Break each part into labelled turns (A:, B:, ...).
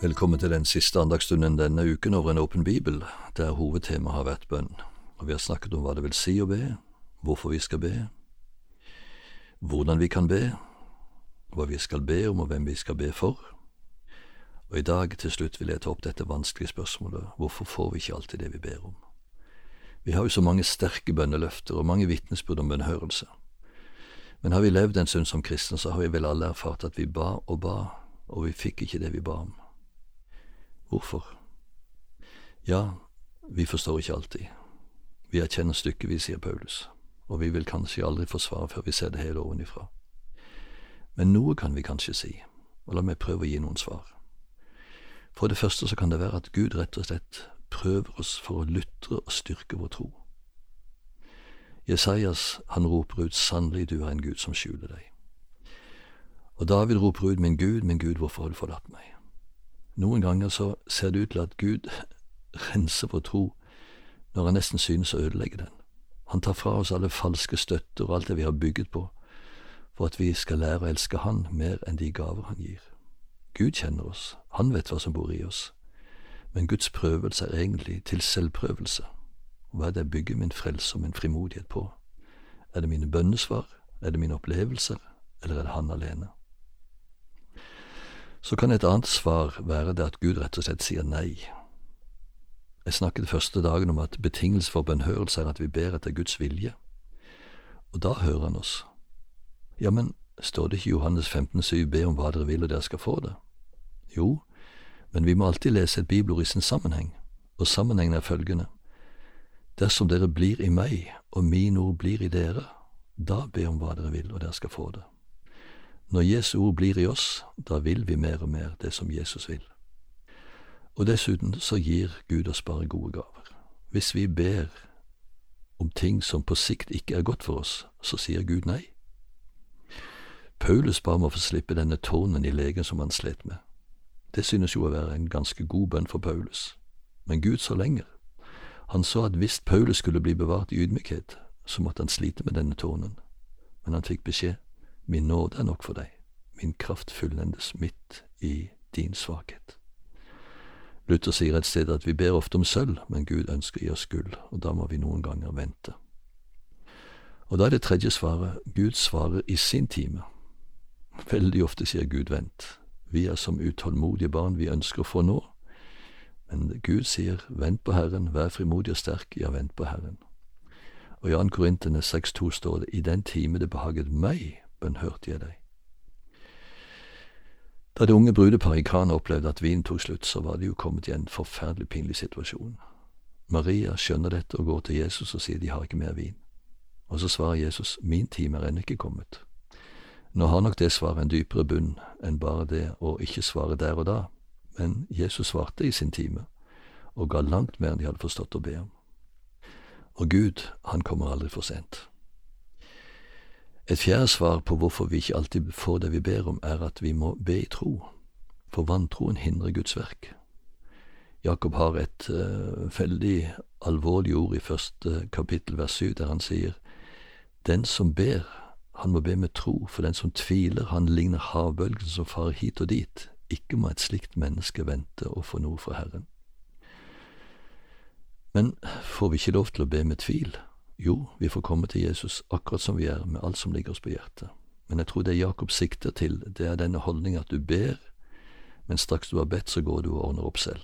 A: Velkommen til den siste andagsstunden denne uken over en åpen bibel, der hovedtemaet har vært bønn. Og Vi har snakket om hva det vil si å be, hvorfor vi skal be, hvordan vi kan be, hva vi skal be om og hvem vi skal be for. Og i dag til slutt vil jeg ta opp dette vanskelige spørsmålet hvorfor får vi ikke alltid det vi ber om? Vi har jo så mange sterke bønneløfter og mange vitnesbyrd om bønnhørelse. Men har vi levd en stund som kristne, så har vi vel alle erfart at vi ba og ba, og vi fikk ikke det vi ba om. Hvorfor? Ja, vi forstår ikke alltid. Vi erkjenner stykkevis, sier Paulus, og vi vil kanskje aldri få svar før vi ser det hele ovenifra. Men noe kan vi kanskje si, og la meg prøve å gi noen svar. For det første så kan det være at Gud rett og slett prøver oss for å lutre og styrke vår tro. Jesajas, han roper ut, sannelig du er en Gud som skjuler deg. Og David roper ut, min Gud, min Gud, hvorfor har du forlatt meg? Noen ganger så ser det ut til at Gud renser vår tro når han nesten synes å ødelegge den. Han tar fra oss alle falske støtter og alt det vi har bygget på, for at vi skal lære å elske Han mer enn de gaver Han gir. Gud kjenner oss, Han vet hva som bor i oss, men Guds prøvelse er egentlig til selvprøvelse. Hva er det jeg bygger min frelse og min frimodighet på? Er det mine bønnesvar, er det mine opplevelser, eller er det Han alene? Så kan et annet svar være det at Gud rett og slett sier nei. Jeg snakket første dagen om at betingelse for bønnhørelse er at vi ber etter Guds vilje, og da hører Han oss. Ja, men står det ikke i Johannes 15,7 be om hva dere vil og dere skal få det? Jo, men vi må alltid lese et bibelord i sin sammenheng, og sammenhengen er følgende. Dersom dere blir i meg, og mine ord blir i dere, da be om hva dere vil, og dere skal få det. Når Jesu ord blir i oss, da vil vi mer og mer det som Jesus vil. Og dessuten så gir Gud oss bare gode gaver. Hvis vi ber om ting som på sikt ikke er godt for oss, så sier Gud nei. Paulus ba om å få slippe denne tårnen i legen som han slet med. Det synes jo å være en ganske god bønn for Paulus, men Gud så lenger. Han så at hvis Paulus skulle bli bevart i ydmykhet, så måtte han slite med denne tårnen, men han fikk beskjed, min nåde er nok for deg, min kraft fullendes midt i din svakhet. Luther sier et sted at vi ber ofte om sølv, men Gud ønsker i oss gull, og da må vi noen ganger vente. Og da er det tredje svaret, Gud svarer i sin time. Veldig ofte sier Gud vent. Vi er som utålmodige barn vi ønsker å få nå. Men Gud sier vent på Herren, vær frimodig og sterk, ja, vent på Herren. Og i 2. Korintene 6,2 står det, i den time det behaget meg, bønnhørte jeg deg. Da det unge brudeparet i Kana opplevde at vinen tok slutt, så var de jo kommet i en forferdelig pinlig situasjon. Maria skjønner dette og går til Jesus og sier de har ikke mer vin. Og så svarer Jesus, min time er ennå ikke kommet. Nå har nok det svaret en dypere bunn enn bare det å ikke svare der og da, men Jesus svarte i sin time, og ga langt mer enn de hadde forstått å be om. Og Gud, han kommer aldri for sent. Et fjerde svar på hvorfor vi ikke alltid får det vi ber om, er at vi må be i tro, for vantroen hindrer Guds verk. Jakob har et uh, veldig alvorlig ord i første kapittel vers 7, der han sier Den som ber, han må be med tro, for den som tviler, han ligner havbølgen som farer hit og dit. Ikke må et slikt menneske vente å få noe fra Herren. Men får vi ikke lov til å be med tvil? Jo, vi får komme til Jesus akkurat som vi er, med alt som ligger oss på hjertet. Men jeg tror det Jakob sikter til, det er denne holdning at du ber, men straks du har bedt, så går du og ordner opp selv.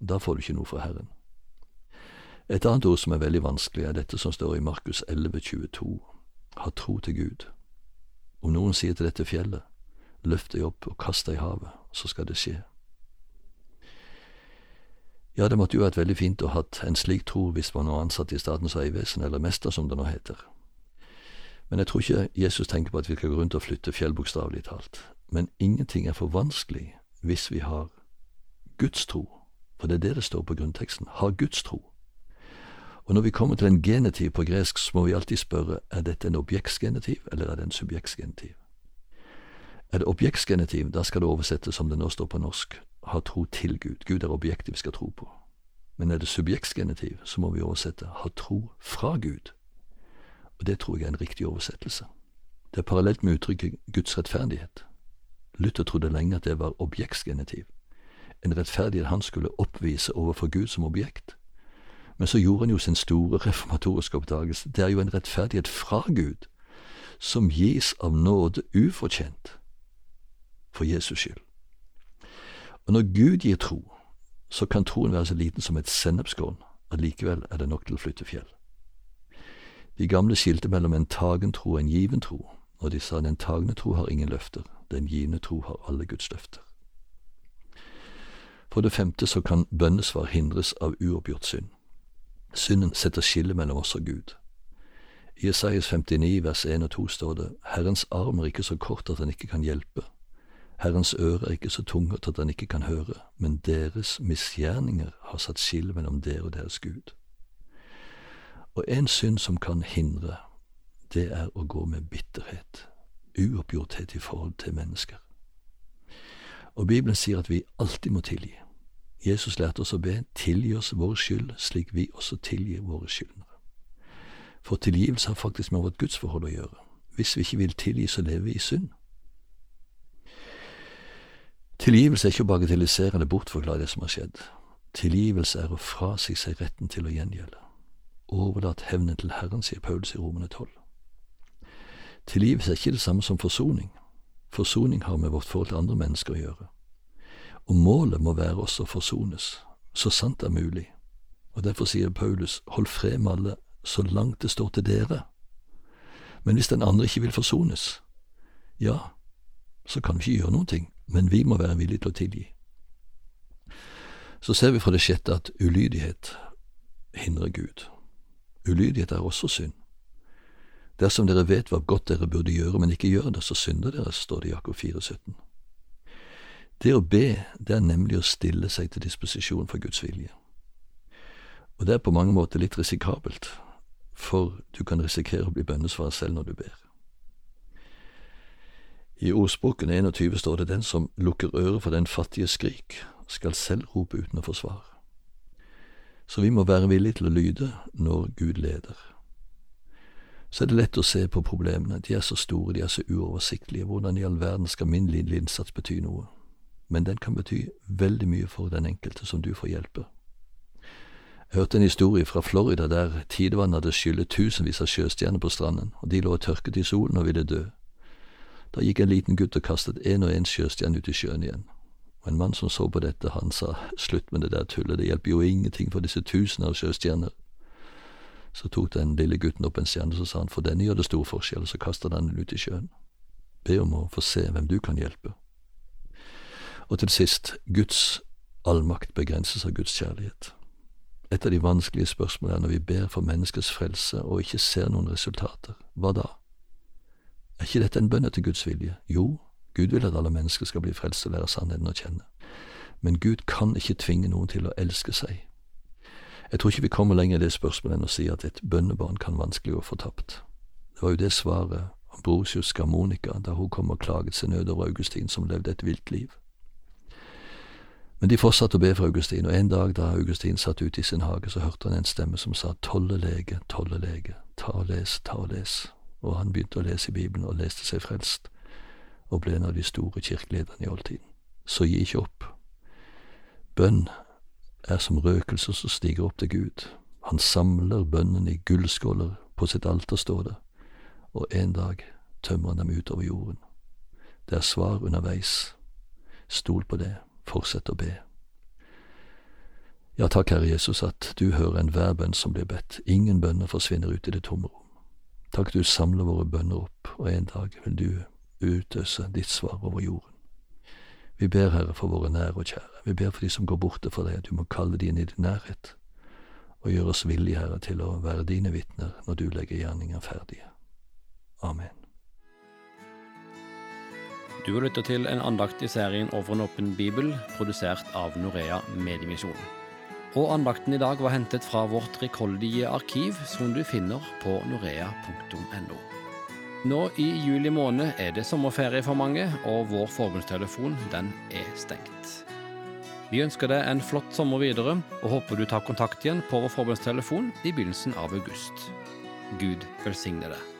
A: Da får du ikke noe fra Herren. Et annet ord som er veldig vanskelig, er dette som står i Markus 11, 22. Ha tro til Gud. Om noen sier til dette fjellet, løft deg opp og kast deg i havet, så skal det skje. Ja, det måtte jo vært veldig fint å ha en slik tro hvis man var ansatt i Statens vegvesen, eller mester, som det nå heter. Men jeg tror ikke Jesus tenker på at vi skal gå rundt og flytte fjell, bokstavelig talt. Men ingenting er for vanskelig hvis vi har Guds tro, for det er det det står på grunnteksten, har Guds tro. Og når vi kommer til en genitiv på gresk, så må vi alltid spørre er dette en objektsgenitiv, eller er det en subjektsgenitiv. Er det objektsgenitiv, da skal det oversettes som det nå står på norsk, ha tro til Gud. Gud er objektet vi skal tro på. Men er det subjektsgenitiv, så må vi oversette ha tro fra Gud. Og det tror jeg er en riktig oversettelse. Det er parallelt med uttrykket Guds rettferdighet. Luther trodde lenge at det var objektsgenitiv. en rettferdighet han skulle oppvise overfor Gud som objekt. Men så gjorde han jo sin store reformatoriske oppdagelse. Det er jo en rettferdighet fra Gud, som gis av nåde ufortjent, for Jesus skyld. Og når Gud gir tro, så kan troen være så liten som et sennepskorn, at likevel er det nok til å flytte fjell. De gamle skilte mellom en tagen tro og en given tro, og de sa den tagne tro har ingen løfter, den givne tro har alle Guds løfter. For det femte så kan bønnesvar hindres av uoppgjort synd. Synden setter skille mellom oss og Gud. I Isaias 59 vers 1 og 2 står det, Herrens arm er ikke så kort at han ikke kan hjelpe. Herrens øre er ikke så tungt at han ikke kan høre, men deres misgjerninger har satt skille mellom dere og deres Gud. Og en synd som kan hindre, det er å gå med bitterhet, uoppgjorthet i forhold til mennesker. Og Bibelen sier at vi alltid må tilgi. Jesus lærte oss å be, tilgi oss vår skyld slik vi også tilgir våre skyldnere. For tilgivelse har faktisk med vårt gudsforhold å gjøre. Hvis vi ikke vil tilgi, så lever vi i synd. Tilgivelse er ikke å bagatellisere eller bortforklare det som har skjedd. Tilgivelse er å frasi seg retten til å gjengjelde. Overlat hevnen til Herren, sier Paulus i Romene 12. Tilgivelse er ikke det samme som forsoning. Forsoning har med vårt forhold til andre mennesker å gjøre. Og målet må være også å forsones, så sant det er mulig. Og derfor sier Paulus, hold fred med alle så langt det står til dere. Men hvis den andre ikke vil forsones, ja, så kan vi ikke gjøre noen ting, men vi må være villige til å tilgi. Så ser vi fra det sjette at ulydighet hindrer Gud. Ulydighet er også synd. Dersom dere vet hva godt dere burde gjøre, men ikke gjør det, så synder dere, står det i Jakob 4, 17. Det å be, det er nemlig å stille seg til disposisjon for Guds vilje. Og det er på mange måter litt risikabelt, for du kan risikere å bli bønnesvarer selv når du ber. I ordspråken 21 står det den som lukker øret for den fattige skrik, skal selv rope uten å få svar. Så vi må være villige til å lyde når Gud leder. Så er det lett å se på problemene, de er så store, de er så uoversiktlige, hvordan i all verden skal min lille innsats bety noe? Men den kan bety veldig mye for den enkelte som du får hjelpe. Jeg hørte en historie fra Florida der tidevannet hadde skyllet tusenvis av sjøstjerner på stranden, og de lå og tørket i solen og ville dø. Da gikk en liten gutt og kastet en og en sjøstjerne ut i sjøen igjen. Og en mann som så på dette, han sa slutt med det der tullet, det hjelper jo ingenting for disse tusener av sjøstjerner. Så tok den lille gutten opp en stjerne, så sa han for denne gjør det stor forskjell, og så kastet han den ut i sjøen. Be om å få se hvem du kan hjelpe. Og til sist, Guds allmakt begrenses av Guds kjærlighet. Et av de vanskelige spørsmålene er når vi ber for menneskets frelse og ikke ser noen resultater. Hva da? Er ikke dette en bønn etter Guds vilje? Jo, Gud vil at alle mennesker skal bli frelst og lære sannheten å kjenne. Men Gud kan ikke tvinge noen til å elske seg. Jeg tror ikke vi kommer lenger i det spørsmålet enn å si at et bønnebarn kan vanskelig gå fortapt. Det var jo det svaret Ambrosius Monica da hun kom og klaget sin nød over Augustin som levde et vilt liv. Men de fortsatte å be for Augustin, og en dag da Augustin satt ute i sin hage, så hørte han en stemme som sa tolle lege, tolle lege, ta og les, ta og les. Og han begynte å lese Bibelen og leste seg frelst, og ble en av de store kirkelederne i oldtiden. Så gi ikke opp. Bønn er som røkelse som stiger opp til Gud. Han samler bønnen i gullskåler på sitt alter, står det, og en dag tømmer han dem utover jorden. Det er svar underveis. Stol på det. Fortsett å be. Ja, takk, Herre Jesus, at du hører enhver bønn som blir bedt. Ingen bønner forsvinner ut i det tomme rom. Takk, du samler våre bønner opp, og en dag vil du utøse ditt svar over jorden. Vi ber, Herre, for våre nære og kjære. Vi ber for de som går borte fra deg, at du må kalle de inn i din nærhet, og gjøre oss villige, Herre, til å være dine vitner når du legger gjerninger ferdige. Amen.
B: Du har lytta til en andakt i serien Over en åpen bibel, produsert av Norea Mediemisjon. Og andakten i dag var hentet fra vårt rikholdige arkiv, som du finner på norea.no. Nå i juli måned er det sommerferie for mange, og vår forbundstelefon den er stengt. Vi ønsker deg en flott sommer videre, og håper du tar kontakt igjen på vår forbundstelefon i begynnelsen av august. Gud velsigne deg.